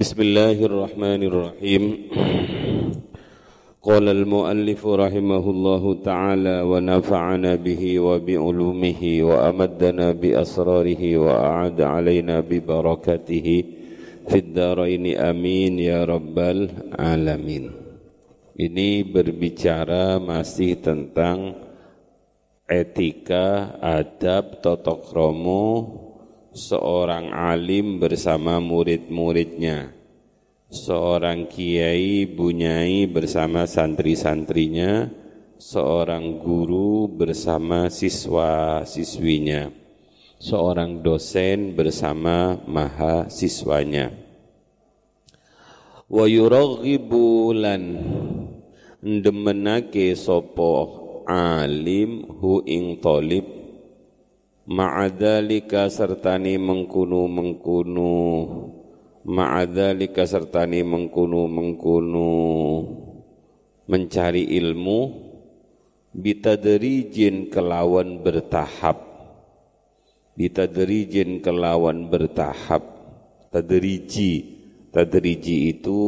بسم الله الرحمن الرحيم قال المؤلف رحمه الله تعالى ونفعنا به وبعلومه وأمدنا بأسراره وأعاد علينا ببركته في الدارين آمين يا رب العالمين Ini berbicara masih tentang etika, adab, totok romo, seorang alim bersama murid-muridnya, seorang kiai bunyai bersama santri-santrinya, seorang guru bersama siswa-siswinya, seorang dosen bersama mahasiswanya. Wa yuraghibu lan ndemenake sapa alim hu ing talib ma'adzalika sertani mengkunu mengkunu. Ma'adzalika sertani mengkunu mengkunu. Mencari ilmu bitadrijin kelawan bertahap. Bitadrijin kelawan bertahap. Tadriji tadriji itu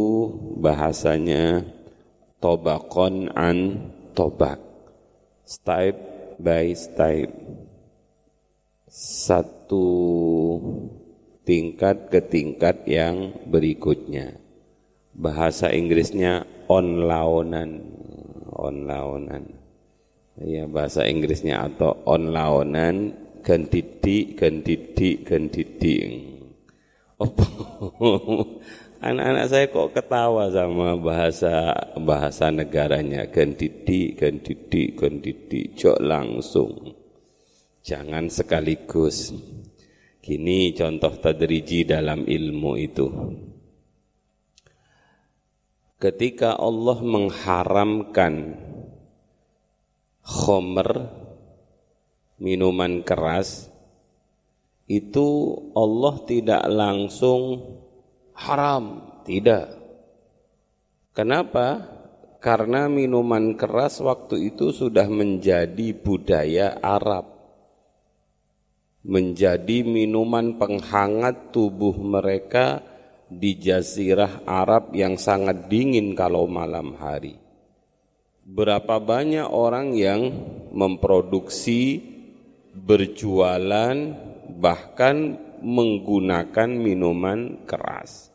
bahasanya tobakon an tobak. Step by step satu tingkat ke tingkat yang berikutnya. Bahasa Inggrisnya on laonan, on laonan. Ya, bahasa Inggrisnya atau on laonan, gentidi. Oh, anak-anak saya kok ketawa sama bahasa bahasa negaranya, gentidi, gentidi, gentidi, jok langsung. Jangan sekaligus. Gini contoh tadriji dalam ilmu itu. Ketika Allah mengharamkan khomer, minuman keras, itu Allah tidak langsung haram, tidak. Kenapa? Karena minuman keras waktu itu sudah menjadi budaya Arab menjadi minuman penghangat tubuh mereka di jazirah Arab yang sangat dingin kalau malam hari. Berapa banyak orang yang memproduksi, berjualan, bahkan menggunakan minuman keras.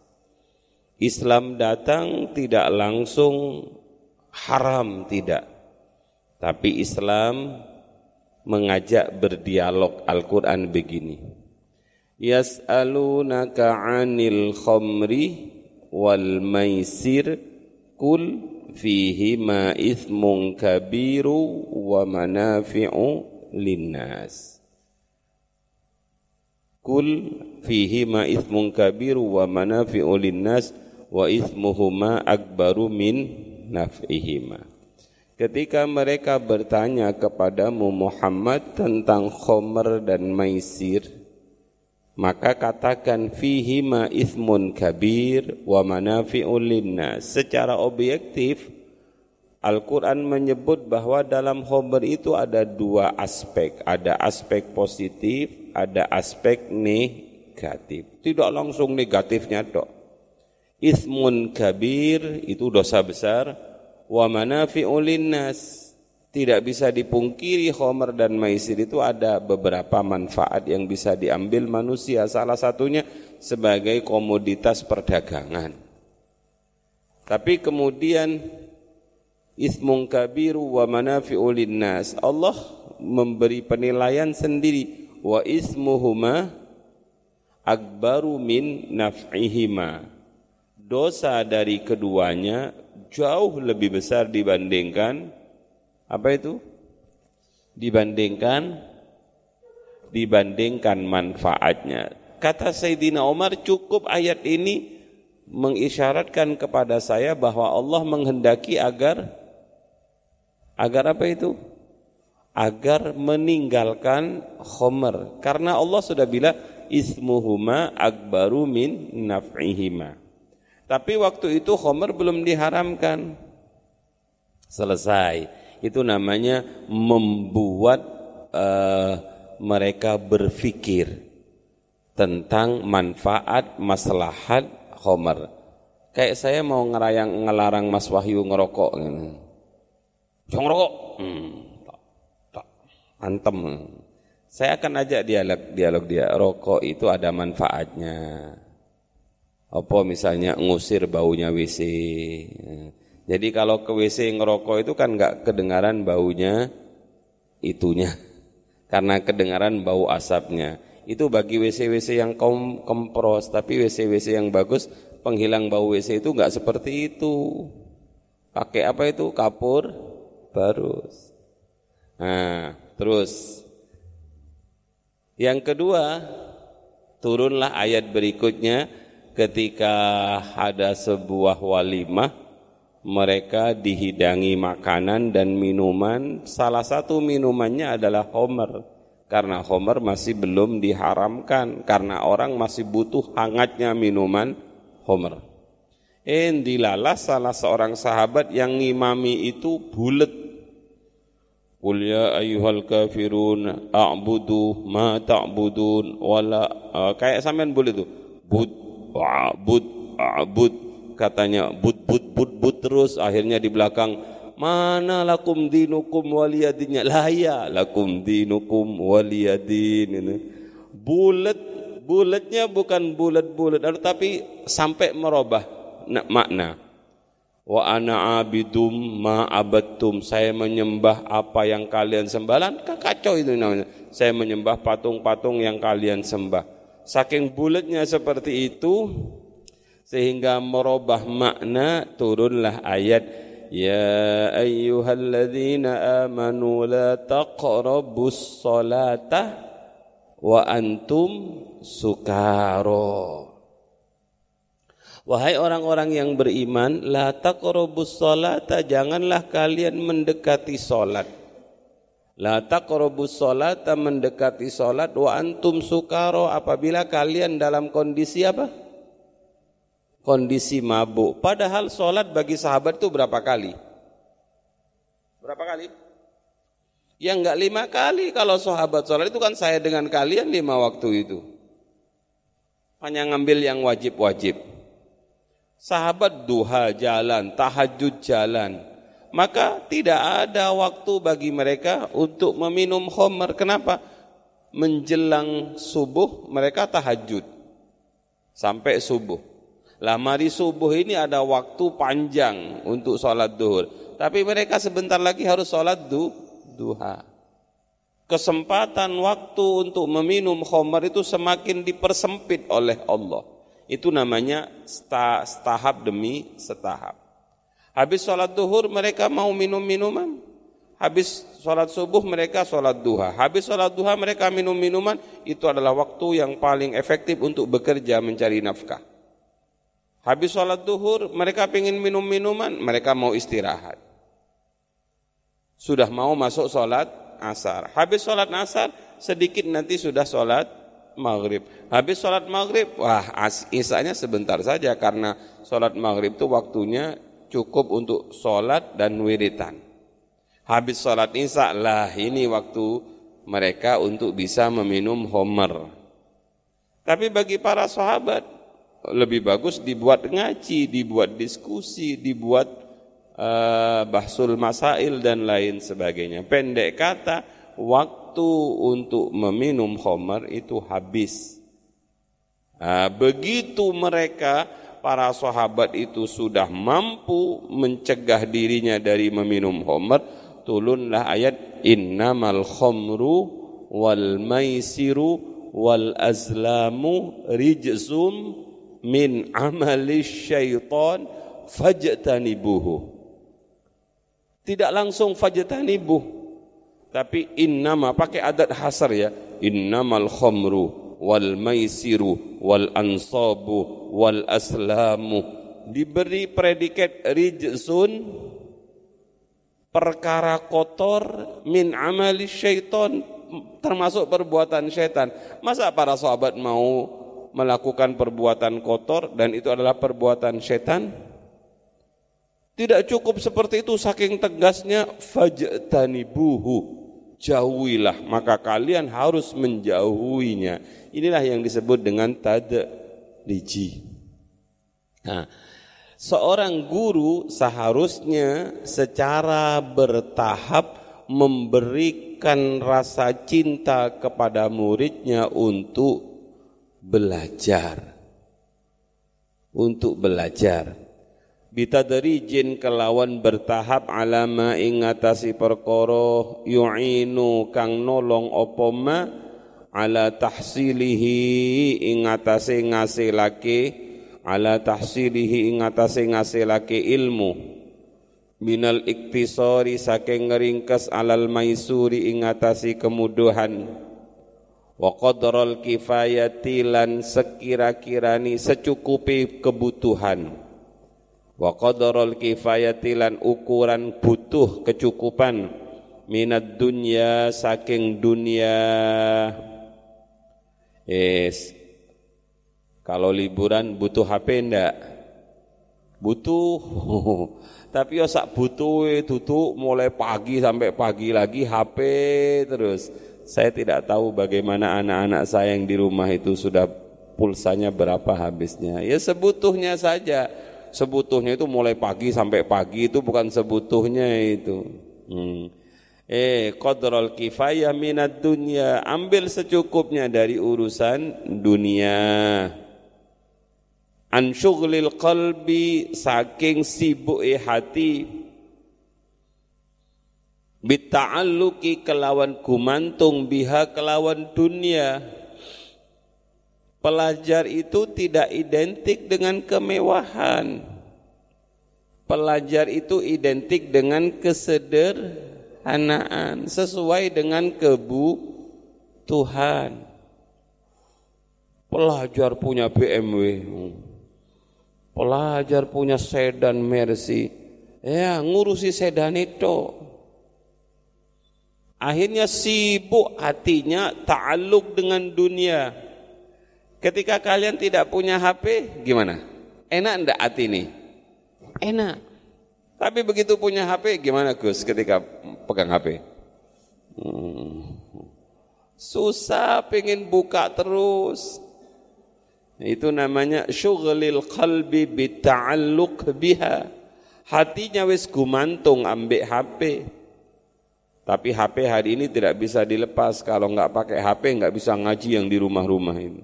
Islam datang tidak langsung haram tidak. Tapi Islam mengajak berdialog Al-Quran begini. Yas'alunaka 'anil khamri wal maisir kul fihi ma ithmun kabiru wa manafi'u linnas. Kul fihi ma ithmun kabiru wa manafi'u linnas wa ithmuhuma akbaru min naf'ihima. Ketika mereka bertanya kepadamu Muhammad tentang khomer dan maisir, maka katakan fihi ma ismun kabir wa manafi'ul linnas. Secara objektif, Al-Quran menyebut bahwa dalam khomer itu ada dua aspek. Ada aspek positif, ada aspek negatif. Tidak langsung negatifnya dok. Ismun kabir itu dosa besar, wa manafi'u linnas. Tidak bisa dipungkiri khomer dan maisir itu ada beberapa manfaat yang bisa diambil manusia. Salah satunya sebagai komoditas perdagangan. Tapi kemudian ismun kabiru wa manafi'u linnas. Allah memberi penilaian sendiri wa ismuhuma akbaru min naf'ihima. Dosa dari keduanya jauh lebih besar dibandingkan apa itu? Dibandingkan dibandingkan manfaatnya. Kata Sayyidina Umar cukup ayat ini mengisyaratkan kepada saya bahwa Allah menghendaki agar agar apa itu? Agar meninggalkan khomer. Karena Allah sudah bilang ismuhuma akbaru min naf'ihima. Tapi waktu itu khomer belum diharamkan. Selesai. Itu namanya membuat uh, mereka berpikir tentang manfaat maslahat homer. Kayak saya mau ngerayang ngelarang Mas Wahyu ngerokok gitu. Jangan ngerokok. Hmm, antem. Saya akan ajak dialog dialog dia. Rokok itu ada manfaatnya. Apa misalnya ngusir baunya WC. Jadi kalau ke WC ngerokok itu kan nggak kedengaran baunya itunya. Karena kedengaran bau asapnya. Itu bagi WC-WC yang kom kompros, tapi WC-WC yang bagus penghilang bau WC itu nggak seperti itu. Pakai apa itu? Kapur barus. Nah, terus yang kedua, turunlah ayat berikutnya ketika ada sebuah walimah mereka dihidangi makanan dan minuman. Salah satu minumannya adalah homer. Karena homer masih belum diharamkan. Karena orang masih butuh hangatnya minuman homer. En dilalas salah seorang sahabat yang ngimami itu bulet. Qul ya ayyuhal kafirun a'budu ma ta'budun. Wala uh, kayak sampean boleh tuh wa'bud a'bud katanya bud bud bud bud terus akhirnya di belakang mana lakum dinukum waliyadinnya lah ya lakum dinukum waliyadin ini bulat bulatnya bukan bulat-bulat tapi sampai merubah makna Wa ana abidum ma abattum. Saya menyembah apa yang kalian sembah. kacau itu namanya. Saya menyembah patung-patung yang kalian sembah. Saking bulatnya seperti itu sehingga merubah makna turunlah ayat Ya ayyuhalladzina amanu la taqrabus salata wa antum sukaro Wahai orang-orang yang beriman, la taqrabus salata, janganlah kalian mendekati salat. La taqrabus salata mendekati salat wa antum sukaro apabila kalian dalam kondisi apa? Kondisi mabuk. Padahal salat bagi sahabat itu berapa kali? Berapa kali? Ya enggak lima kali kalau sahabat salat itu kan saya dengan kalian lima waktu itu. Hanya ngambil yang wajib-wajib sahabat duha jalan, tahajud jalan, maka tidak ada waktu bagi mereka untuk meminum khamr. Kenapa? Menjelang subuh mereka tahajud sampai subuh. Lah mari subuh ini ada waktu panjang untuk sholat duhur. Tapi mereka sebentar lagi harus sholat du, duha. Kesempatan waktu untuk meminum khamr itu semakin dipersempit oleh Allah. Itu namanya setahap demi setahap. Habis sholat duhur mereka mau minum minuman. Habis sholat subuh mereka sholat duha. Habis sholat duha mereka minum minuman. Itu adalah waktu yang paling efektif untuk bekerja mencari nafkah. Habis sholat duhur mereka ingin minum minuman. Mereka mau istirahat. Sudah mau masuk sholat asar. Habis sholat asar sedikit nanti sudah sholat maghrib. Habis sholat maghrib, wah isanya sebentar saja karena sholat maghrib itu waktunya cukup untuk sholat dan wiritan. Habis sholat isya lah ini waktu mereka untuk bisa meminum homer. Tapi bagi para sahabat lebih bagus dibuat ngaji, dibuat diskusi, dibuat uh, bahsul masail dan lain sebagainya. Pendek kata, waktu untuk meminum khamar itu habis. Nah, begitu mereka para sahabat itu sudah mampu mencegah dirinya dari meminum khamar, turunlah ayat innamal khamru wal maisiru wal azlamu rijzum min amali syaitan fajtanibuhu. Tidak langsung fajtanibuhu tapi innama pakai adat hasar ya innamal khamru wal maisiru wal ansabu wal aslamu diberi predikat rijsun perkara kotor min amali syaitan termasuk perbuatan syaitan. Masa para sahabat mau melakukan perbuatan kotor dan itu adalah perbuatan syaitan? Tidak cukup seperti itu saking tegasnya fajtanibuhu. Jauhilah maka kalian harus menjauhinya inilah yang disebut dengan tadliji Nah, seorang guru seharusnya secara bertahap memberikan rasa cinta kepada muridnya untuk belajar. Untuk belajar. Bitadrijin kelawan bertahap alama ingatasi perkara yu'inu kang nolong apa ma ala tahsilihi ingatasi ngasilake ala tahsilihi ing atase ngasilake ilmu. Minal iktisari saking ngeringkes alal maisuri ing atase kemuduhan wa qadral kifayati lan sekira-kirani secukupi kebutuhan. Wa qadral kifayati lan ukuran butuh kecukupan. Minat dunya saking dunia yes kalau liburan butuh HP ndak? Butuh. Tapi ya sak butuh tutup mulai pagi sampai pagi lagi HP terus. Saya tidak tahu bagaimana anak-anak saya yang di rumah itu sudah pulsanya berapa habisnya. Ya sebutuhnya saja. Sebutuhnya itu mulai pagi sampai pagi itu bukan sebutuhnya itu. Hmm. Eh, qadral kifayah minat dunia. Ambil secukupnya dari urusan dunia. An syughlil qalbi saking sibuke hati. Bita'alluki kelawan gumantung biha kelawan dunia. Pelajar itu tidak identik dengan kemewahan. Pelajar itu identik dengan kesederhanaan sesuai dengan kebutuhan pelajar punya BMW Pelajar punya sedan Mercy. Ya, ngurusi sedan itu. Akhirnya sibuk hatinya ta'aluk dengan dunia. Ketika kalian tidak punya HP, gimana? Enak enggak hati ini? Enak. Tapi begitu punya HP, gimana Gus ketika pegang HP? Hmm. Susah pengen buka terus. Itu namanya syughlil qalbi bita'alluq biha. Hatinya wis gumantung ambek HP. Tapi HP hari ini tidak bisa dilepas kalau nggak pakai HP nggak bisa ngaji yang di rumah-rumah ini.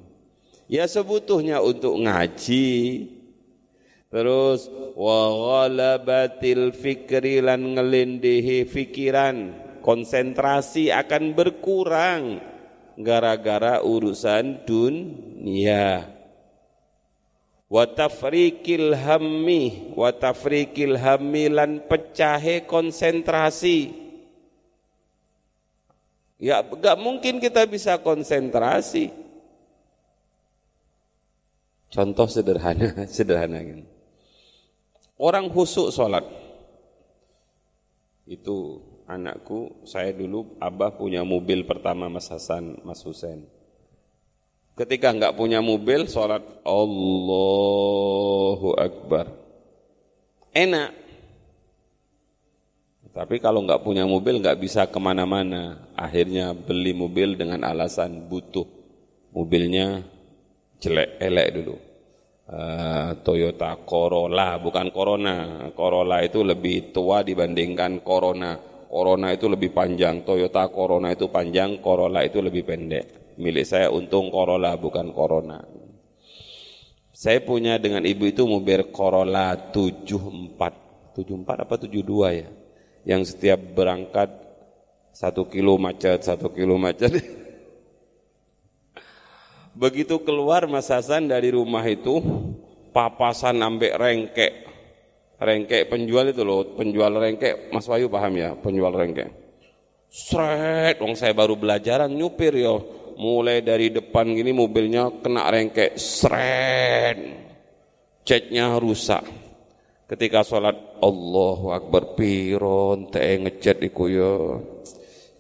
Ya sebutuhnya untuk ngaji. Terus wa ghalabatil fikri lan ngelindihi fikiran, konsentrasi akan berkurang gara-gara urusan dunia. Wa tafrikil hammi wa tafrikil hammi lan pecahe konsentrasi. Ya gak mungkin kita bisa konsentrasi. Contoh sederhana sederhana gitu. Orang husuk sholat itu anakku saya dulu abah punya mobil pertama Mas Hasan Mas Husain Ketika enggak punya mobil, sholat Allahu Akbar. Enak. Tapi kalau enggak punya mobil enggak bisa ke mana-mana. Akhirnya beli mobil dengan alasan butuh. Mobilnya jelek, elek dulu. Uh, Toyota Corolla, bukan Corona. Corolla itu lebih tua dibandingkan Corona. Corona itu lebih panjang, Toyota Corona itu panjang, Corolla itu lebih pendek milik saya untung Corolla bukan Corona. Saya punya dengan ibu itu mobil Corolla 74, 74 apa 72 ya, yang setiap berangkat satu kilo macet, satu kilo macet. Begitu keluar Mas Hasan dari rumah itu, papasan ambek rengkek, rengkek penjual itu loh, penjual rengkek, Mas Wayu paham ya, penjual rengkek. Sret, wong saya baru belajaran nyupir yo. Mulai dari depan gini mobilnya kena rengkek. Seret catnya rusak. Ketika sholat Allahu Akbar piron teh ngecat iku ya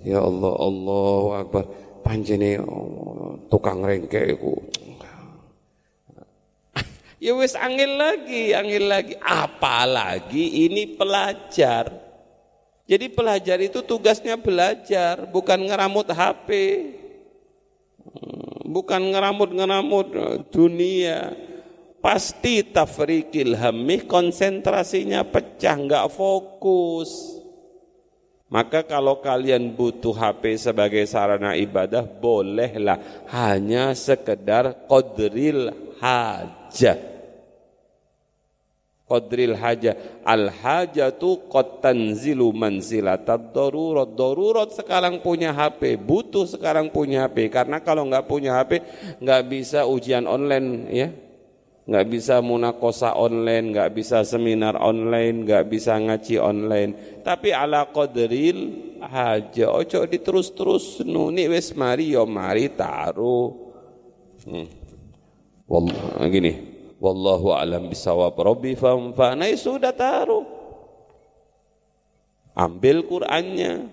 ya Allah Allahu Akbar panjene tukang rengkek iku ya wis angin lagi angin lagi apalagi ini pelajar jadi pelajar itu tugasnya belajar bukan ngeramut HP bukan ngeramut-ngeramut dunia. pasti tafrikil hammi konsentrasinya pecah, nggak fokus. Maka kalau kalian butuh HP sebagai sarana ibadah, bolehlah. Hanya sekedar qadril hajah qadril haja. Al hajatu qad tanzilu manzilatad darurat. Darurat sekarang punya HP butuh sekarang punya HP karena kalau nggak punya HP nggak bisa ujian online ya nggak bisa munakosa online nggak bisa seminar online nggak bisa ngaji online tapi ala qadril haja ojo diterus-terus nuni wes mari yo mari taruh hmm. Wallah, gini Wallahu alam bisawab Rabbi famfana ya sudah taruh. Ambil Qur'annya.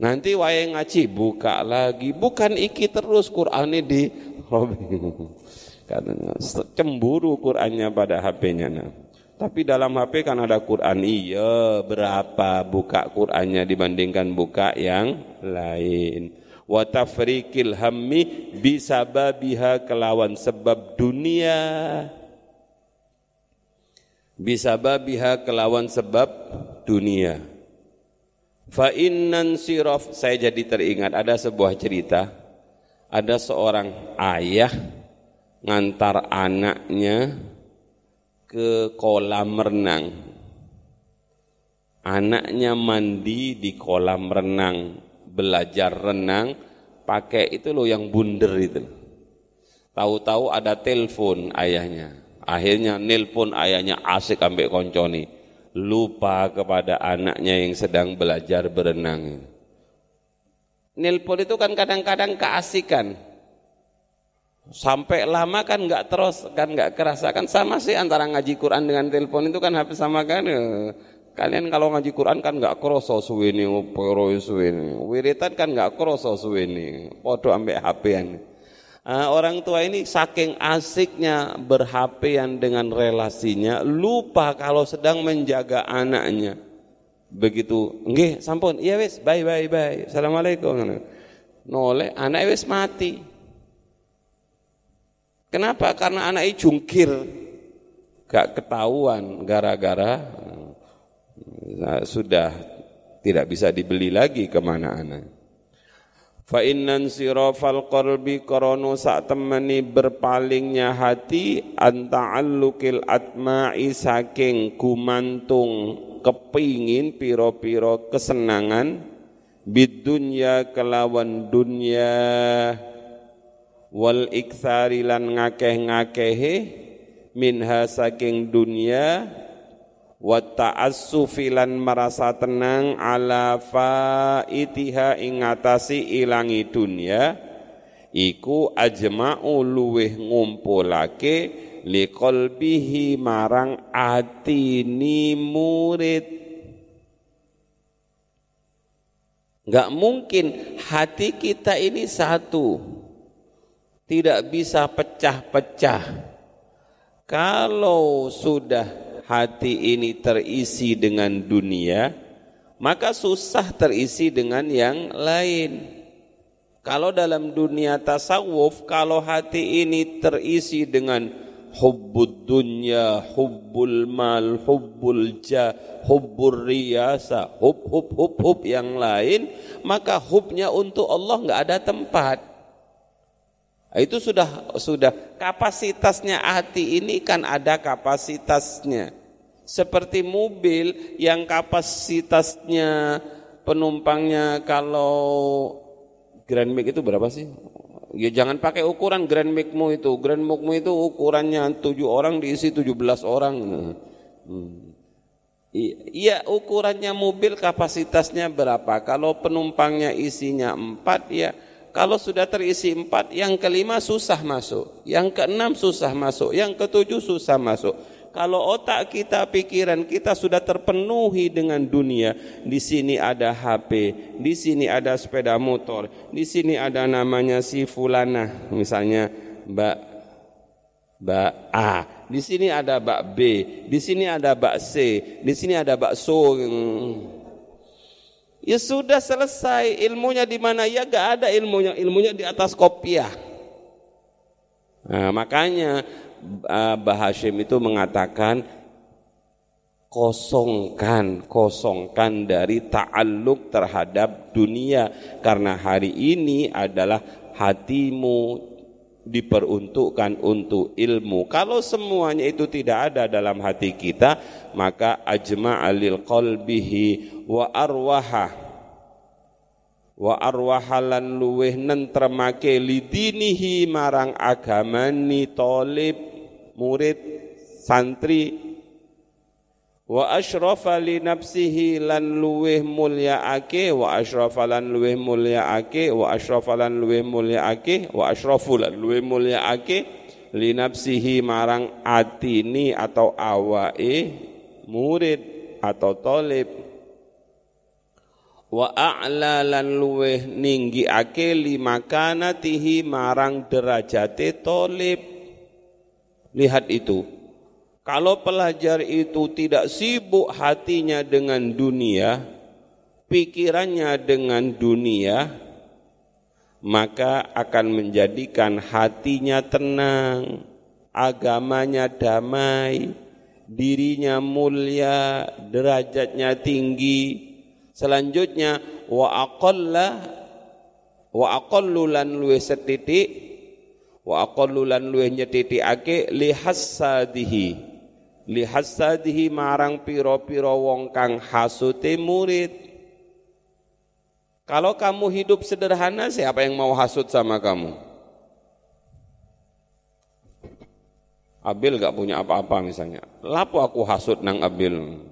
Nanti wayang ngaji buka lagi, bukan iki terus Qur'annya di Katanya cemburu Qur'annya pada HP-nya. Nah. Tapi dalam HP kan ada Quran, iya berapa buka Qur'annya dibandingkan buka yang lain. Wa tafrikil hammi bisababiha kelawan sebab dunia. Bisababiha kelawan sebab dunia. Fa innan siraf saya jadi teringat ada sebuah cerita. Ada seorang ayah ngantar anaknya ke kolam renang anaknya mandi di kolam renang belajar renang pakai itu loh yang bunder itu. Tahu-tahu ada telepon ayahnya. Akhirnya nelpon ayahnya asik ambek konconi. Lupa kepada anaknya yang sedang belajar berenang. Nelpon itu kan kadang-kadang keasikan. Sampai lama kan nggak terus kan nggak kerasa kan sama sih antara ngaji Quran dengan telepon itu kan hampir sama kan. Kalian kalau ngaji Quran kan nggak kroso suwini, pero suwini. Wiritan kan nggak kroso suwini. Podo ambek HP-an. Uh, orang tua ini saking asiknya berhapean dengan relasinya, lupa kalau sedang menjaga anaknya. Begitu, nggih, sampun, iya wis, bye bye bye. Assalamualaikum. Noleh, anak wis mati. Kenapa? Karena anak ini jungkir, gak ketahuan gara-gara nah, sudah tidak bisa dibeli lagi ke mana anak. Fa innan sirafal qalbi korono sak temani berpalingnya hati anta'allukil atma'i saking gumantung kepingin piro-piro kesenangan bidunya kelawan dunya wal iktsari lan ngakeh-ngakehe minha saking dunya wa ta'assufilan merasa tenang ala faitiha ing ilangi dunya iku ajma'u luweh ngumpulake liqalbihi marang atini murid. Enggak mungkin hati kita ini satu tidak bisa pecah-pecah kalau sudah hati ini terisi dengan dunia, maka susah terisi dengan yang lain. Kalau dalam dunia tasawuf, kalau hati ini terisi dengan hubbud dunya, hubbul mal, hubbul jah, hubbur riyasa, hub hub hub hub yang lain, maka hubnya untuk Allah nggak ada tempat. Itu sudah sudah kapasitasnya hati ini kan ada kapasitasnya seperti mobil yang kapasitasnya penumpangnya kalau Grand Max itu berapa sih? Ya jangan pakai ukuran Grand Max-mu itu. Grand Max-mu itu ukurannya 7 orang diisi 17 orang. Hmm. Iya ukurannya mobil kapasitasnya berapa? Kalau penumpangnya isinya 4 ya kalau sudah terisi 4 yang kelima susah masuk, yang keenam susah masuk, yang ketujuh susah masuk kalau otak kita, pikiran kita sudah terpenuhi dengan dunia, di sini ada HP, di sini ada sepeda motor, di sini ada namanya si fulana, misalnya Mbak Mbak A, di sini ada Mbak B, di sini ada Mbak C, di sini ada bakso. Ya sudah selesai ilmunya di mana? Ya gak ada ilmunya, ilmunya di atas kopiah. Nah, makanya uh, Bahashim itu mengatakan kosongkan, kosongkan dari ta'alluq terhadap dunia karena hari ini adalah hatimu diperuntukkan untuk ilmu. Kalau semuanya itu tidak ada dalam hati kita, maka ajma'alil qalbihi wa arwaha. Wa arwahalan luweh nentremake lidinihi marang agamani tolib murid santri. Wa asyrafa li nafsihi lan luweh ake wa asyrafa lan luweh ake wa asyrafa lan luweh ake wa asyrafu lan luweh ake li nafsihi marang atini atau awae murid atau tolib wa a'la lan luweh ake li makanatihi marang derajate tolib lihat itu kalau pelajar itu tidak sibuk hatinya dengan dunia, pikirannya dengan dunia, maka akan menjadikan hatinya tenang, agamanya damai, dirinya mulia, derajatnya tinggi. Selanjutnya wa aqalla wa aqallu lan luwe setitik wa aqallu lan luwe nyetitikake li hasadihi lihasadihi marang piro-piro wong kang hasute murid. Kalau kamu hidup sederhana, siapa yang mau hasut sama kamu? Abil gak punya apa-apa misalnya. Lapo aku hasut nang Abil.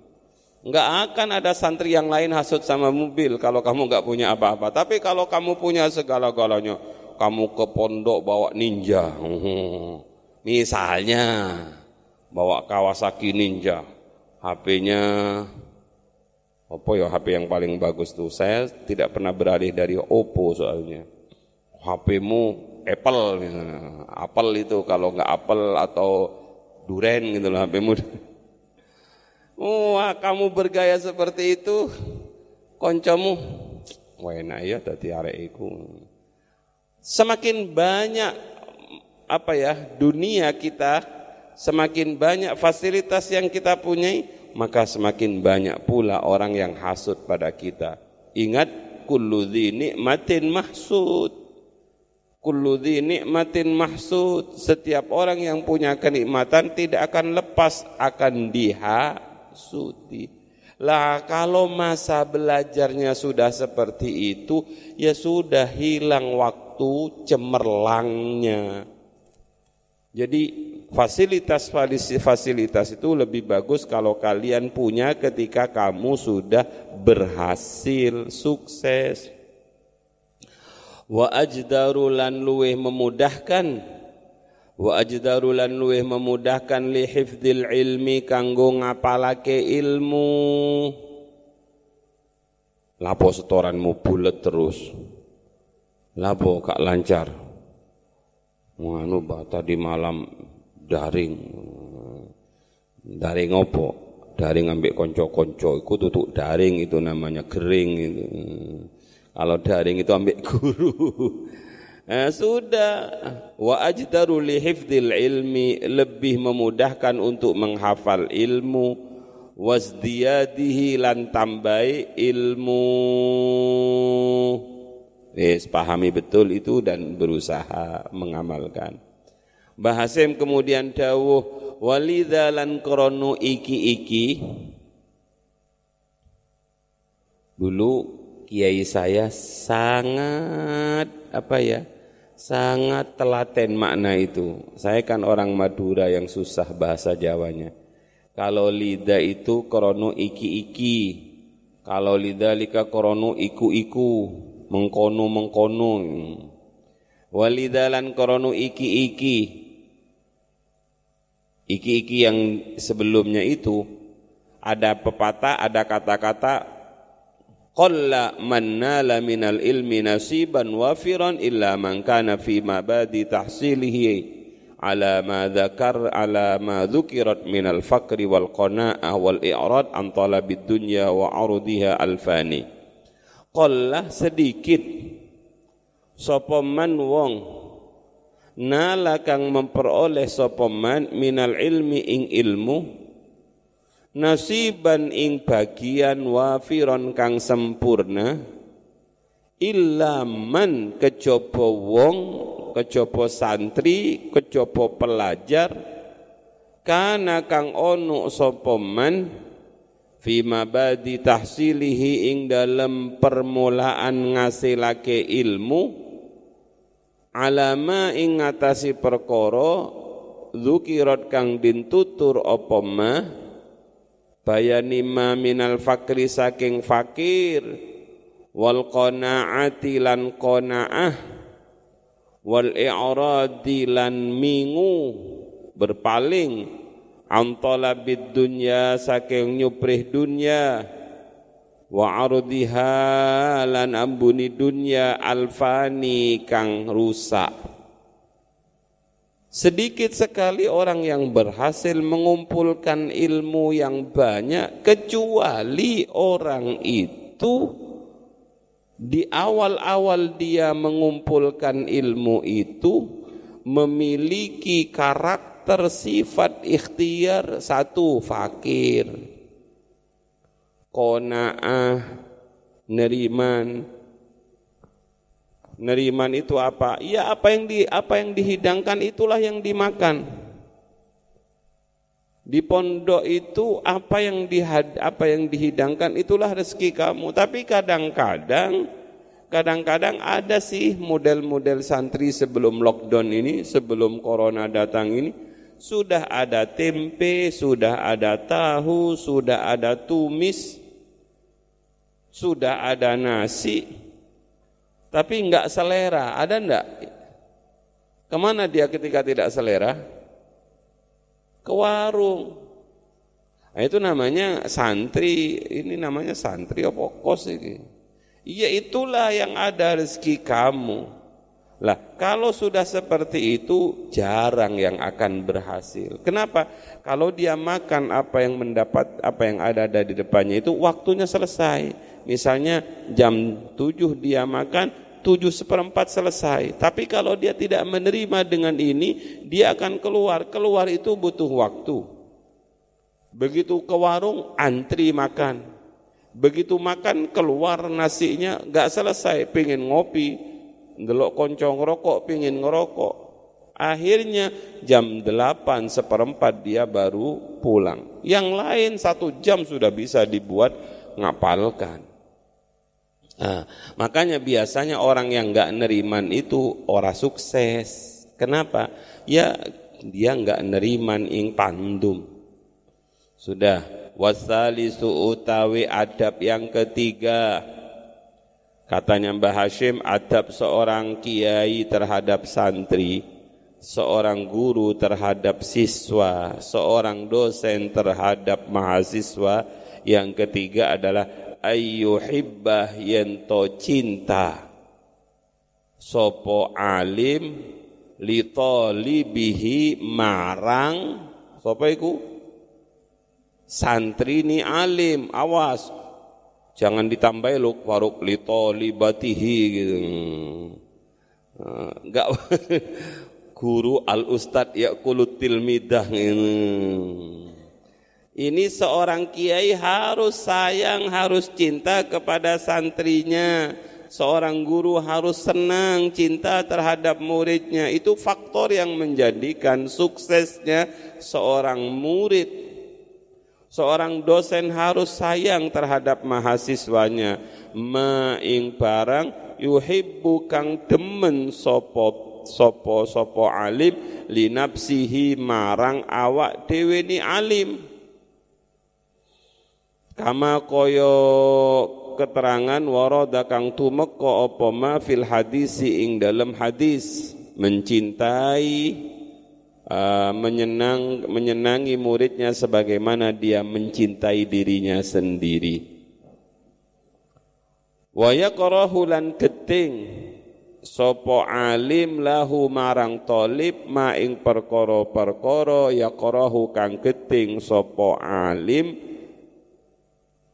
Enggak akan ada santri yang lain hasut sama mobil kalau kamu gak punya apa-apa. Tapi kalau kamu punya segala-galanya, kamu ke pondok bawa ninja. Misalnya, bawa Kawasaki Ninja, HP-nya apa ya HP yang paling bagus tuh? Saya tidak pernah beralih dari Oppo soalnya. HP-mu Apple misalnya. Apple itu kalau nggak Apple atau Duren gitu loh HP-mu. Wah, kamu bergaya seperti itu, koncomu, wena ya iku. Semakin banyak apa ya dunia kita semakin banyak fasilitas yang kita punyai, maka semakin banyak pula orang yang hasut pada kita. Ingat, kullu nikmatin mahsud. Kullu nikmatin mahsud. Setiap orang yang punya kenikmatan tidak akan lepas, akan dihasuti. Lah kalau masa belajarnya sudah seperti itu, ya sudah hilang waktu cemerlangnya. Jadi fasilitas-fasilitas itu lebih bagus kalau kalian punya ketika kamu sudah berhasil sukses. Wa ajdaru lan luweh memudahkan wa ajdaru lan luweh memudahkan li hifdzil ilmi kanggo ngapalake ilmu. Lapo setoranmu bulet terus. Lapo kak lancar. Menganu tadi malam daring daring opo daring ambek konco-konco itu tutup daring itu namanya kering itu kalau daring itu ambek guru eh, sudah. Wa ajdaru li hifdzil ilmi lebih memudahkan untuk menghafal ilmu. Wasdiyadihi lan tambai ilmu. Wes pahami betul itu dan berusaha mengamalkan. Bahasim kemudian dawuh walidza lan kronu iki-iki. Dulu kiai saya sangat apa ya sangat telaten makna itu. Saya kan orang Madura yang susah bahasa Jawanya. Kalau lida itu krono iki-iki. Kalau lika krono iku-iku. Mengkono mengkono walidalan krono iki-iki. Iki-iki yang sebelumnya itu ada pepatah, ada kata-kata qalla man nala minal ilmi nasiban wafiran illa man kana fi mabadi tahsilihi ala ma dzakar ala ma dzukirat minal faqri wal qanaah wal i'rad an talabid dunya wa arudiha alfani. Qalla sedikit sapa man wong nala kang memperoleh sapa man minal ilmi ing ilmu nasiban ing bagian wafiron kang sempurna illa man kejaba wong kejaba santri kejaba pelajar kana kang ono sapa man fi mabadi tahsilihi ing dalam permulaan ngasilake ilmu alama ing ngatasi perkara zukirat kang dintutur apa ma bayani ma minal fakri saking fakir. Wal qanaati lan qanaah. Wal i'radi lan mingu. Berpaling. Antalabid dunya saking nyuprih dunya. Wa ardiha lan ambuni dunya alfani kang rusak sedikit sekali orang yang berhasil mengumpulkan ilmu yang banyak kecuali orang itu di awal-awal dia mengumpulkan ilmu itu memiliki karakter sifat ikhtiar satu fakir kona'ah, neriman. Neriman itu apa? Ya apa yang di apa yang dihidangkan itulah yang dimakan. Di pondok itu apa yang dihad, apa yang dihidangkan itulah rezeki kamu. Tapi kadang-kadang kadang-kadang ada sih model-model santri sebelum lockdown ini, sebelum corona datang ini, sudah ada tempe, sudah ada tahu, sudah ada tumis, sudah ada nasi, tapi enggak selera, ada enggak? Ke mana dia ketika tidak selera? Ke warung. Nah, itu namanya santri, ini namanya santri apa kos ini? Iya itulah yang ada rezeki kamu. Lah, kalau sudah seperti itu jarang yang akan berhasil. Kenapa? Kalau dia makan apa yang mendapat apa yang ada di depannya itu waktunya selesai. Misalnya jam 7 dia makan, 7 seperempat selesai. Tapi kalau dia tidak menerima dengan ini, dia akan keluar. Keluar itu butuh waktu. Begitu ke warung, antri makan. Begitu makan, keluar nasinya, gak selesai, pengen ngopi, delok koncong ngerokok pingin ngerokok. Akhirnya jam 8 seperempat dia baru pulang. Yang lain satu jam sudah bisa dibuat ngapalkan. Nah, makanya biasanya orang yang nggak neriman itu orang sukses. Kenapa? Ya dia nggak neriman ing pandum. Sudah. Wasali utawi adab yang ketiga Katanya Mbah Hashim, adab seorang kiai terhadap santri, seorang guru terhadap siswa, seorang dosen terhadap mahasiswa, yang ketiga adalah ayyuhibbah yento cinta. Sopo alim li talibihi marang. Sopo iku? Santri ni alim awas Jangan ditambah lu waruk lito libatihi gitu. Enggak guru al ustad ya kulut tilmidah ini. Ini seorang kiai harus sayang, harus cinta kepada santrinya. Seorang guru harus senang, cinta terhadap muridnya. Itu faktor yang menjadikan suksesnya seorang murid Seorang dosen harus sayang terhadap mahasiswanya. Maing barang yuhibbu kang demen sopo sopo sopo alim linapsihi marang awak dewe ni alim. Kama koyo keterangan waroda kang tumeka apa ma fil hadisi ing dalam hadis mencintai uh, menyenang menyenangi muridnya sebagaimana dia mencintai dirinya sendiri. Wa yaqrahu lan keting. Sopo alim lahu marang tolib ma ing perkara-perkara yaqrahu kang keting sopo alim.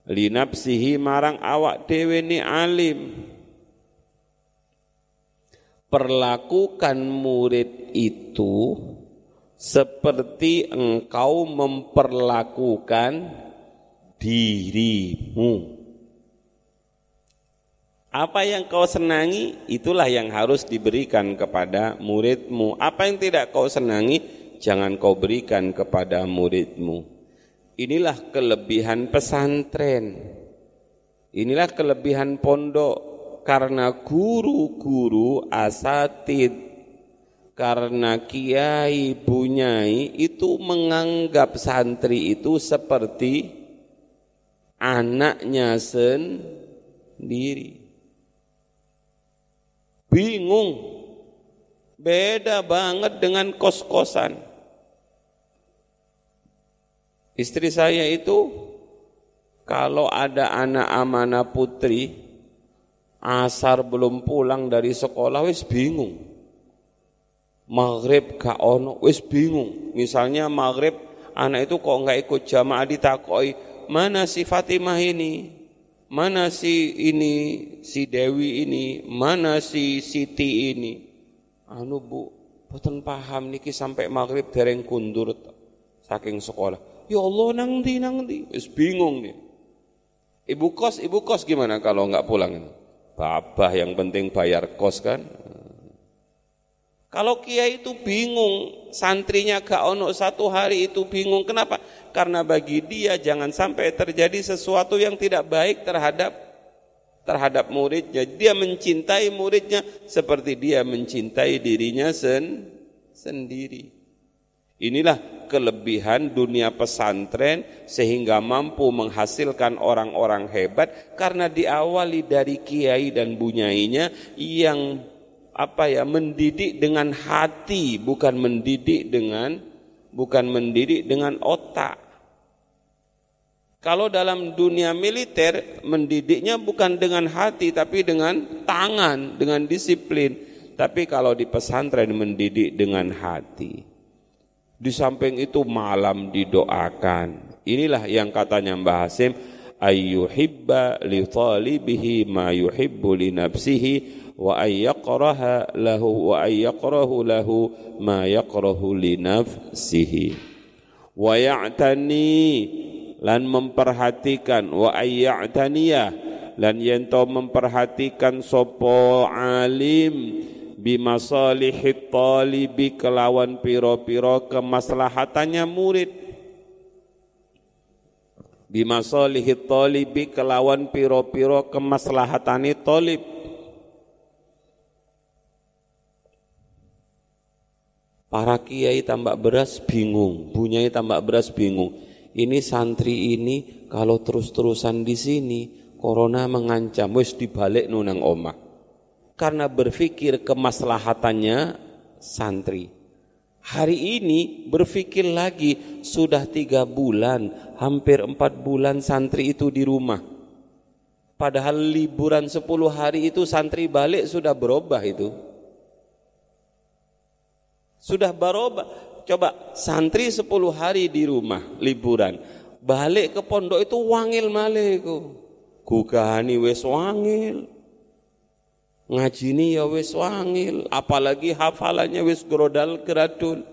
Linapsihi marang awak dhewe ni alim. Perlakukan murid itu seperti engkau memperlakukan dirimu. Apa yang kau senangi, itulah yang harus diberikan kepada muridmu. Apa yang tidak kau senangi, jangan kau berikan kepada muridmu. Inilah kelebihan pesantren. Inilah kelebihan pondok. Karena guru-guru asatid, karena kiai bunyai itu menganggap santri itu seperti anaknya sendiri bingung. Beda banget dengan kos-kosan. Istri saya itu kalau ada anak amanah putri, asar belum pulang dari sekolah wis bingung. Maghrib gak ono wis bingung. Misalnya maghrib anak itu kok nggak ikut jamaah ditakoi mana si Fatimah ini? mana si ini, si Dewi ini, mana si Siti ini. Anu bu, boten paham niki sampai maghrib dereng kundur saking sekolah. Ya Allah nang di nang di, wis bingung nih. Ibu kos, ibu kos gimana kalau nggak pulang? Babah yang penting bayar kos kan. Kalau kiai itu bingung, santrinya gak ono satu hari itu bingung. Kenapa? Karena bagi dia jangan sampai terjadi sesuatu yang tidak baik terhadap terhadap muridnya. Dia mencintai muridnya seperti dia mencintai dirinya sen, sendiri. Inilah kelebihan dunia pesantren sehingga mampu menghasilkan orang-orang hebat karena diawali dari kiai dan bunyainya yang apa ya mendidik dengan hati bukan mendidik dengan bukan mendidik dengan otak. Kalau dalam dunia militer mendidiknya bukan dengan hati tapi dengan tangan, dengan disiplin. Tapi kalau di pesantren mendidik dengan hati. Di samping itu malam didoakan. Inilah yang katanya Mbah Hasim ayyuhibba li talibihi ma yuhibbu li nafsihi wa ayyaqraha lahu wa ayyaqrahu lahu ma yaqrahu li nafsihi. Wa ya'tani lan memperhatikan. Wa ayya'taniya lan yento memperhatikan sopo alim bimasalihi talibi kelawan piro-piro kemaslahatannya murid. Bimasalihi talibi kelawan piro-piro kemaslahatani talib Para kiai tambak beras bingung, bunyai tambak beras bingung. Ini santri ini kalau terus-terusan di sini, corona mengancam, wis dibalik nunang omah. Karena berpikir kemaslahatannya santri. Hari ini berpikir lagi sudah tiga bulan, hampir empat bulan santri itu di rumah. Padahal liburan sepuluh hari itu santri balik sudah berubah itu. Sudah baroba. Coba santri 10 hari di rumah liburan. Balik ke pondok itu wangil maleku. Gugahani wis wangil. Ngajini ya wis wangil, apalagi hafalannya wis grodal geradul.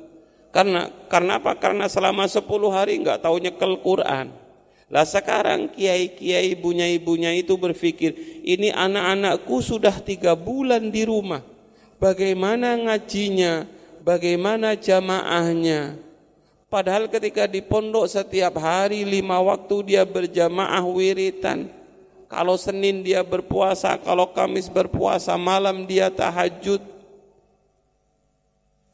Karena karena apa? Karena selama 10 hari enggak tahu nyekel Quran. Lah sekarang kiai-kiai ibunya-ibunya itu berpikir, ini anak-anakku sudah tiga bulan di rumah. Bagaimana ngajinya? Bagaimana jamaahnya. Padahal ketika di pondok setiap hari lima waktu dia berjamaah wiritan. Kalau Senin dia berpuasa, kalau Kamis berpuasa, malam dia tahajud.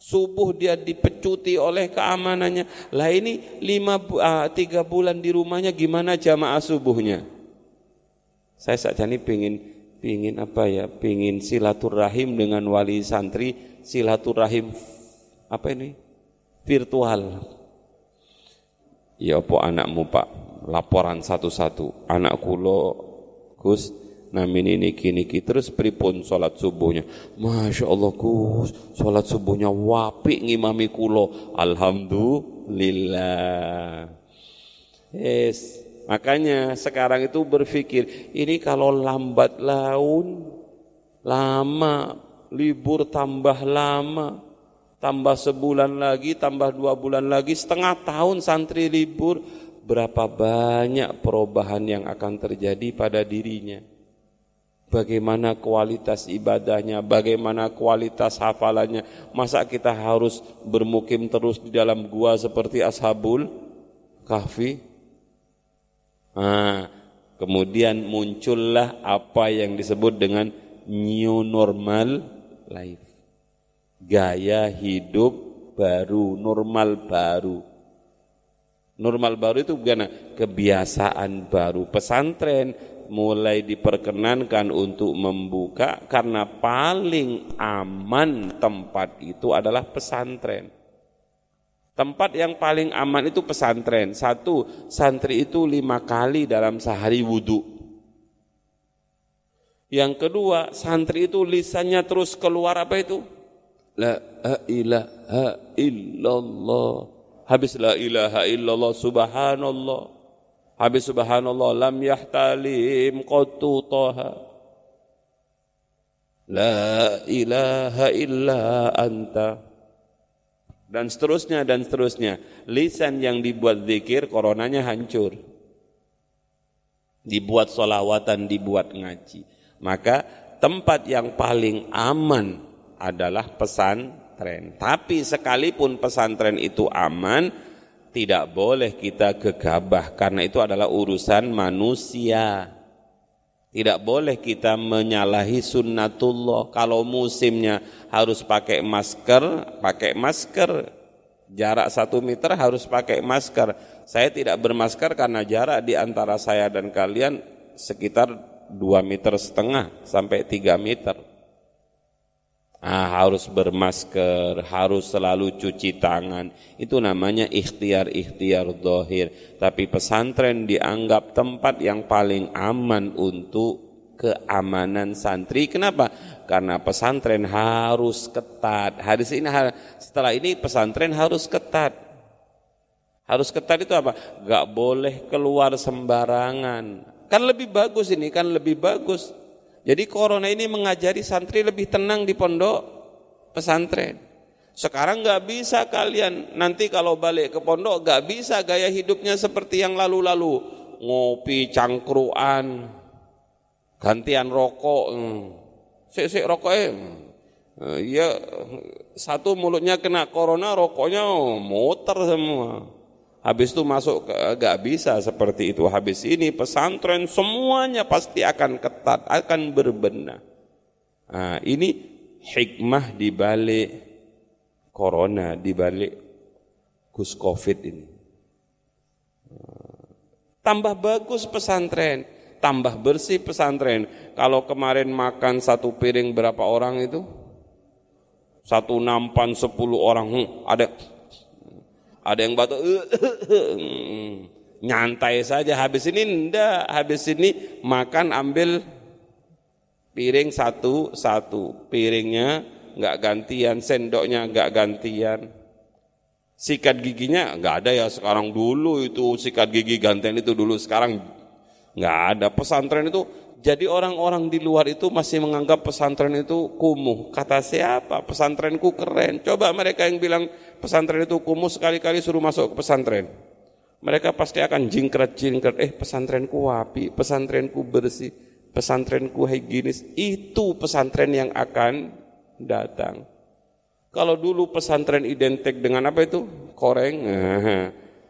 Subuh dia dipecuti oleh keamanannya. Lah ini lima, uh, tiga bulan di rumahnya gimana jamaah subuhnya? Saya saja nih pingin, pingin apa ya? Pingin silaturahim dengan wali santri, silaturahim apa ini? Virtual. Ya apa anakmu pak? Laporan satu-satu. Anak kulo Gus namin ini kini terus pripun sholat subuhnya? Masya Allah Gus. Sholat subuhnya wapi ngimami kulo. Alhamdulillah. Yes makanya sekarang itu berpikir ini kalau lambat laun lama. Libur tambah lama, tambah sebulan lagi, tambah dua bulan lagi, setengah tahun santri libur, berapa banyak perubahan yang akan terjadi pada dirinya. Bagaimana kualitas ibadahnya, bagaimana kualitas hafalannya. Masa kita harus bermukim terus di dalam gua seperti ashabul kahfi? Nah, kemudian muncullah apa yang disebut dengan new normal life. Gaya hidup baru, normal baru. Normal baru itu bukan kebiasaan baru. Pesantren mulai diperkenankan untuk membuka karena paling aman tempat itu adalah pesantren. Tempat yang paling aman itu pesantren. Satu, santri itu lima kali dalam sehari wudhu. Yang kedua, santri itu lisannya terus keluar apa itu? La ilaha illallah. Habis la ilaha illallah subhanallah. Habis subhanallah lam yahtalim qattu taha. La ilaha illa anta. Dan seterusnya dan seterusnya. Lisan yang dibuat zikir coronanya hancur. Dibuat solawatan, dibuat ngaji. Maka tempat yang paling aman adalah pesantren. Tapi sekalipun pesantren itu aman, tidak boleh kita gegabah karena itu adalah urusan manusia. Tidak boleh kita menyalahi sunnatullah. Kalau musimnya harus pakai masker, pakai masker. Jarak satu meter harus pakai masker. Saya tidak bermasker karena jarak di antara saya dan kalian sekitar dua meter setengah sampai tiga meter. Ah, harus bermasker, harus selalu cuci tangan. Itu namanya ikhtiar-ikhtiar dohir. Tapi pesantren dianggap tempat yang paling aman untuk keamanan santri. Kenapa? Karena pesantren harus ketat. Hadis ini setelah ini pesantren harus ketat. Harus ketat itu apa? Gak boleh keluar sembarangan. Kan lebih bagus ini, kan lebih bagus jadi corona ini mengajari santri lebih tenang di pondok pesantren. Sekarang nggak bisa kalian nanti kalau balik ke pondok nggak bisa gaya hidupnya seperti yang lalu-lalu ngopi cangkruan gantian rokok hmm. sik sik rokoknya hmm. ya satu mulutnya kena corona rokoknya muter semua Habis itu masuk ke gak bisa seperti itu. Habis ini pesantren semuanya pasti akan ketat, akan berbenah. Nah, ini hikmah di balik corona, di balik gus covid ini. Tambah bagus pesantren, tambah bersih pesantren. Kalau kemarin makan satu piring berapa orang itu? Satu nampan sepuluh orang, hmm, ada ada yang batuk, nyantai saja. Habis ini enggak, habis ini makan ambil piring satu-satu. Piringnya enggak gantian, sendoknya enggak gantian. Sikat giginya enggak ada ya sekarang dulu itu sikat gigi gantian itu dulu sekarang enggak ada. Pesantren itu jadi orang-orang di luar itu masih menganggap pesantren itu kumuh. Kata siapa? Pesantrenku keren. Coba mereka yang bilang pesantren itu kumuh sekali-kali suruh masuk ke pesantren. Mereka pasti akan jingkret-jingkret. Eh pesantrenku wapi, pesantrenku bersih, pesantrenku higienis. Itu pesantren yang akan datang. Kalau dulu pesantren identik dengan apa itu? Koreng.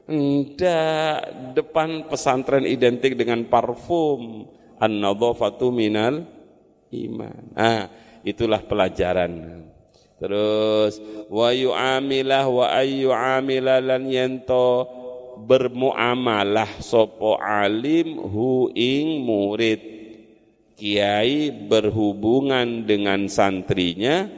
Enggak, depan pesantren identik dengan parfum an-nadhafatu minal iman. Ah, itulah pelajaran. Terus wa yu'amilah wa ayyu amila lan yanto bermuamalah sopo alim hu ing murid. Kiai berhubungan dengan santrinya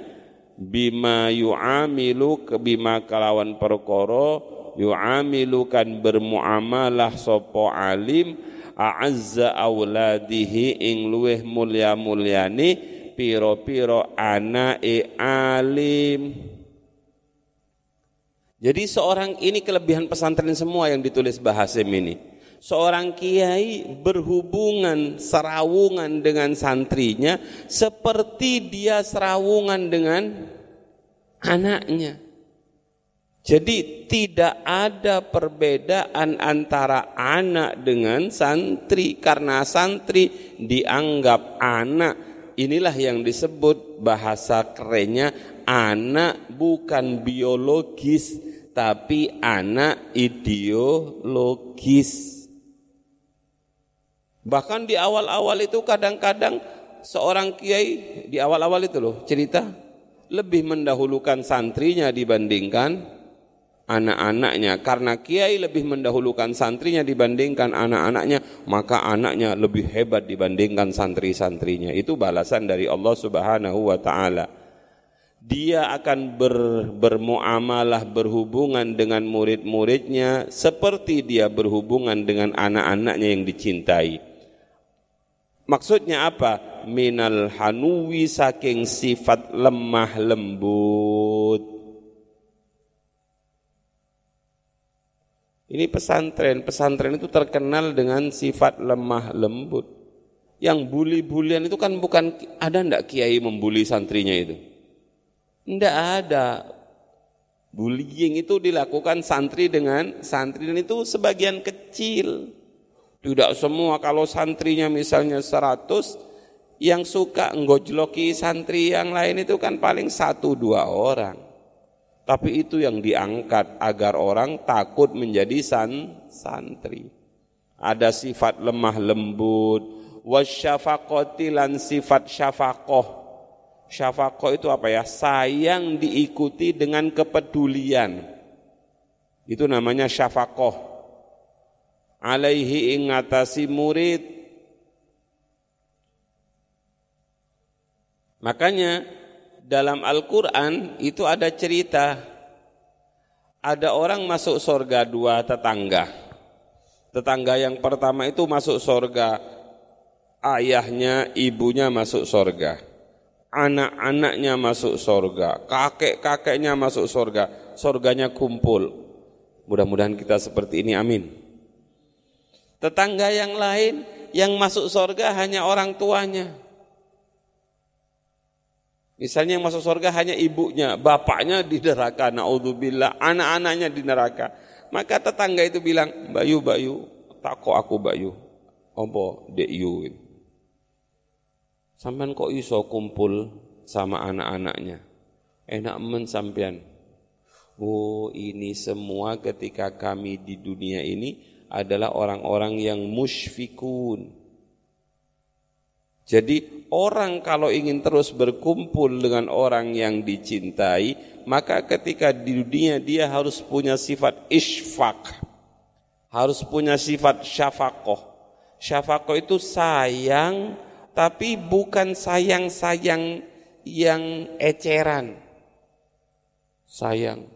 bima yu'amilu ke bima kalawan perkoro yu'amilukan bermuamalah sopo alim a'azza auladihi ing luweh mulya mulyani piro-piro anake alim jadi seorang ini kelebihan pesantren semua yang ditulis Bahasim ini seorang kiai berhubungan serawungan dengan santrinya seperti dia serawungan dengan anaknya. Jadi tidak ada perbedaan antara anak dengan santri karena santri dianggap anak. Inilah yang disebut bahasa kerennya anak bukan biologis tapi anak ideologis. Bahkan di awal-awal itu kadang-kadang seorang kiai di awal-awal itu loh cerita lebih mendahulukan santrinya dibandingkan anak-anaknya karena kiai lebih mendahulukan santrinya dibandingkan anak-anaknya maka anaknya lebih hebat dibandingkan santri-santrinya itu balasan dari Allah Subhanahu wa taala dia akan ber, bermuamalah berhubungan dengan murid-muridnya seperti dia berhubungan dengan anak-anaknya yang dicintai Maksudnya apa? Minal hanuwi saking sifat lemah lembut. Ini pesantren, pesantren itu terkenal dengan sifat lemah lembut. Yang bully-bulian itu kan bukan ada ndak kiai membuli santrinya itu? Ndak ada. Bullying itu dilakukan santri dengan santri dan itu sebagian kecil. Tidak semua kalau santrinya misalnya 100 yang suka ngojloki santri yang lain itu kan paling satu dua orang. Tapi itu yang diangkat agar orang takut menjadi san, santri. Ada sifat lemah lembut, wasyafaqati lan sifat syafakoh. Syafakoh itu apa ya? Sayang diikuti dengan kepedulian. Itu namanya syafakoh alaihi ingatasi murid makanya dalam Al-Quran itu ada cerita. Ada orang masuk sorga dua tetangga. Tetangga yang pertama itu masuk sorga. Ayahnya ibunya masuk sorga. Anak-anaknya masuk sorga. Kakek-kakeknya masuk sorga. Sorganya kumpul. Mudah-mudahan kita seperti ini. Amin. Tetangga yang lain yang masuk sorga hanya orang tuanya. Misalnya yang masuk sorga hanya ibunya, bapaknya di neraka, naudzubillah, anak-anaknya di neraka. Maka tetangga itu bilang, Bayu, Bayu, takut aku Bayu. Apa dek yu? Sampai kok iso kumpul sama anak-anaknya. Enak men sampean. Oh ini semua ketika kami di dunia ini adalah orang-orang yang musyfikun. Jadi orang kalau ingin terus berkumpul dengan orang yang dicintai, maka ketika di dunia dia harus punya sifat isfak, harus punya sifat syafakoh. Syafakoh itu sayang, tapi bukan sayang-sayang yang eceran. Sayang,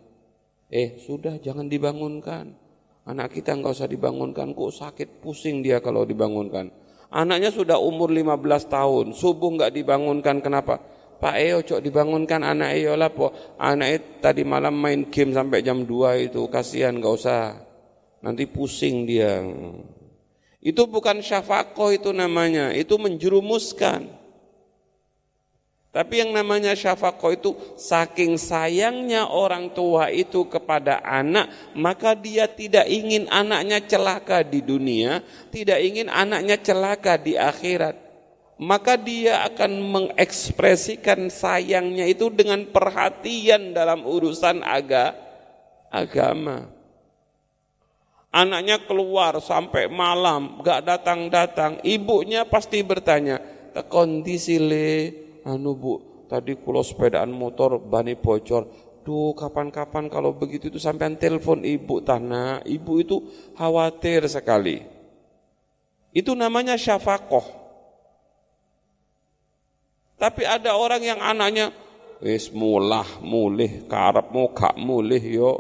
eh sudah jangan dibangunkan Anak kita nggak usah dibangunkan, kok sakit pusing dia kalau dibangunkan. Anaknya sudah umur 15 tahun, subuh nggak dibangunkan, kenapa? Pak Eo cok dibangunkan anak Eo lah po. Anak Eo tadi malam main game sampai jam 2 itu, kasihan nggak usah. Nanti pusing dia. Itu bukan syafakoh itu namanya, itu menjerumuskan. Tapi yang namanya syafaqah itu saking sayangnya orang tua itu kepada anak, maka dia tidak ingin anaknya celaka di dunia, tidak ingin anaknya celaka di akhirat. Maka dia akan mengekspresikan sayangnya itu dengan perhatian dalam urusan aga, agama. Anaknya keluar sampai malam, gak datang-datang, ibunya pasti bertanya, kondisi le, anu bu, tadi kulo sepedaan motor bani bocor. Duh, kapan-kapan kalau begitu itu sampai telepon ibu tanah. Ibu itu khawatir sekali. Itu namanya syafakoh. Tapi ada orang yang anaknya wis mulah mulih karepmu gak mulih yo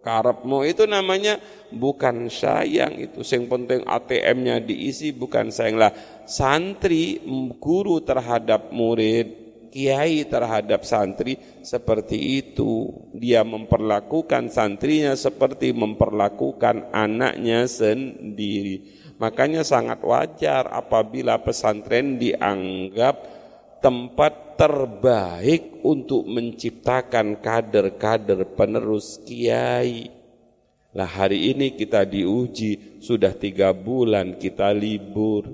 karepmu itu namanya bukan sayang itu yang penting ATM-nya diisi bukan sayang lah santri guru terhadap murid kiai terhadap santri seperti itu. Dia memperlakukan santrinya seperti memperlakukan anaknya sendiri. Makanya sangat wajar apabila pesantren dianggap tempat terbaik untuk menciptakan kader-kader penerus kiai. Lah hari ini kita diuji, sudah tiga bulan kita libur.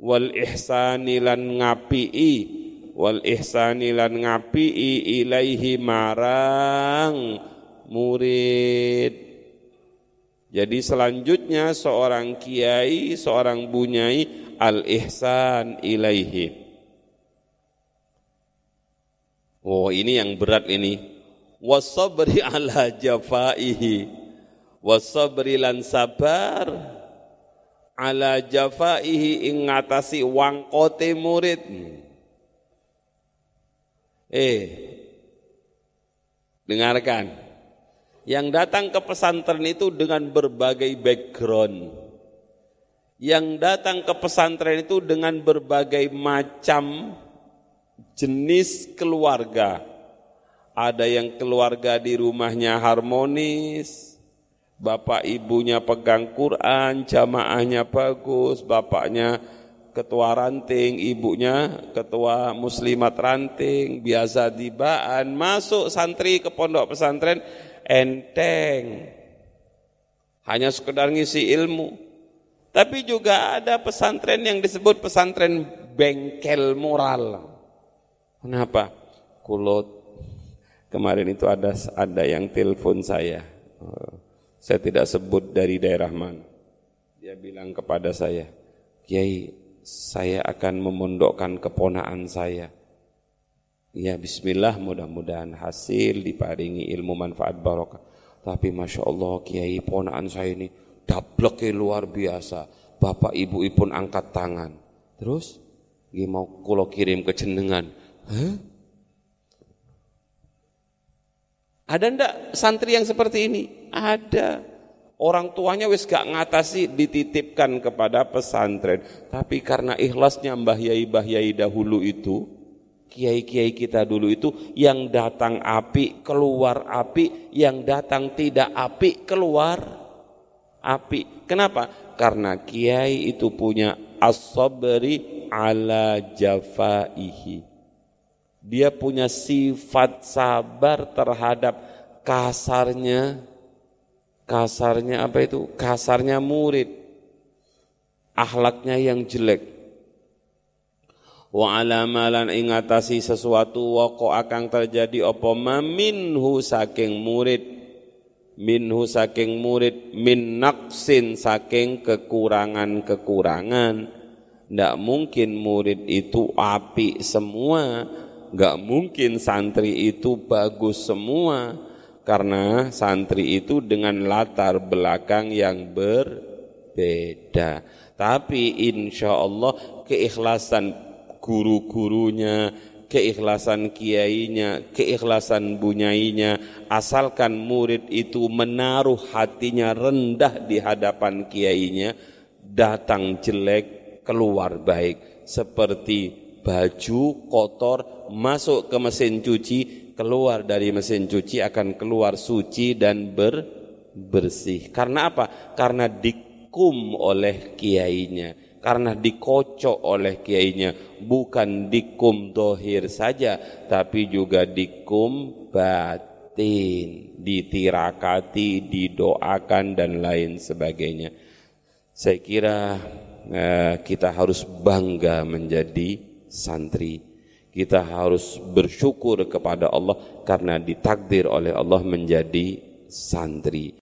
Wal ihsani lan ngapi'i wal ihsani lan ngapi'i ilaihi marang murid jadi selanjutnya seorang kiai seorang bunyai al ihsan ilaihi oh ini yang berat ini wasabri ala jafaihi wasabri lan sabar ala jafaihi ing ngatasi wangkote murid Eh, dengarkan. Yang datang ke pesantren itu dengan berbagai background. Yang datang ke pesantren itu dengan berbagai macam jenis keluarga. Ada yang keluarga di rumahnya harmonis, bapak ibunya pegang Quran, jamaahnya bagus, bapaknya ketua ranting, ibunya ketua muslimat ranting, biasa dibaan, masuk santri ke pondok pesantren enteng. Hanya sekedar ngisi ilmu. Tapi juga ada pesantren yang disebut pesantren bengkel moral. Kenapa? Kulot kemarin itu ada ada yang telepon saya. Saya tidak sebut dari daerah mana. Dia bilang kepada saya, Kiai, saya akan memondokkan keponaan saya. Ya bismillah mudah-mudahan hasil diparingi ilmu manfaat barokah. Tapi Masya Allah kiai ponaan saya ini dablek luar biasa. Bapak ibu pun angkat tangan. Terus gimana mau kulo kirim ke cendengan. Hah? Ada ndak santri yang seperti ini? Ada. Orang tuanya wis gak ngatasi dititipkan kepada pesantren. Tapi karena ikhlasnya Mbah Yai Mbah Yai dahulu itu, kiai-kiai kita dulu itu yang datang api keluar api, yang datang tidak api keluar api. Kenapa? Karena kiai itu punya as-sabri ala jafaihi. Dia punya sifat sabar terhadap kasarnya kasarnya apa itu? Kasarnya murid. Akhlaknya yang jelek. Wa alamalan ingatasi sesuatu wa akan terjadi apa minhu saking murid minhu saking murid min naqsin saking kekurangan-kekurangan ndak mungkin murid itu api semua nggak mungkin santri itu bagus semua karena santri itu dengan latar belakang yang berbeda. Tapi insya Allah keikhlasan guru-gurunya, keikhlasan kiainya, keikhlasan bunyainya, asalkan murid itu menaruh hatinya rendah di hadapan kiainya, datang jelek, keluar baik. Seperti baju kotor masuk ke mesin cuci, keluar dari mesin cuci akan keluar suci dan ber, bersih. Karena apa? Karena dikum oleh kiainya, karena dikocok oleh kiainya, bukan dikum dohir saja, tapi juga dikum batin, ditirakati, didoakan dan lain sebagainya. Saya kira eh, kita harus bangga menjadi santri kita harus bersyukur kepada Allah karena ditakdir oleh Allah menjadi santri.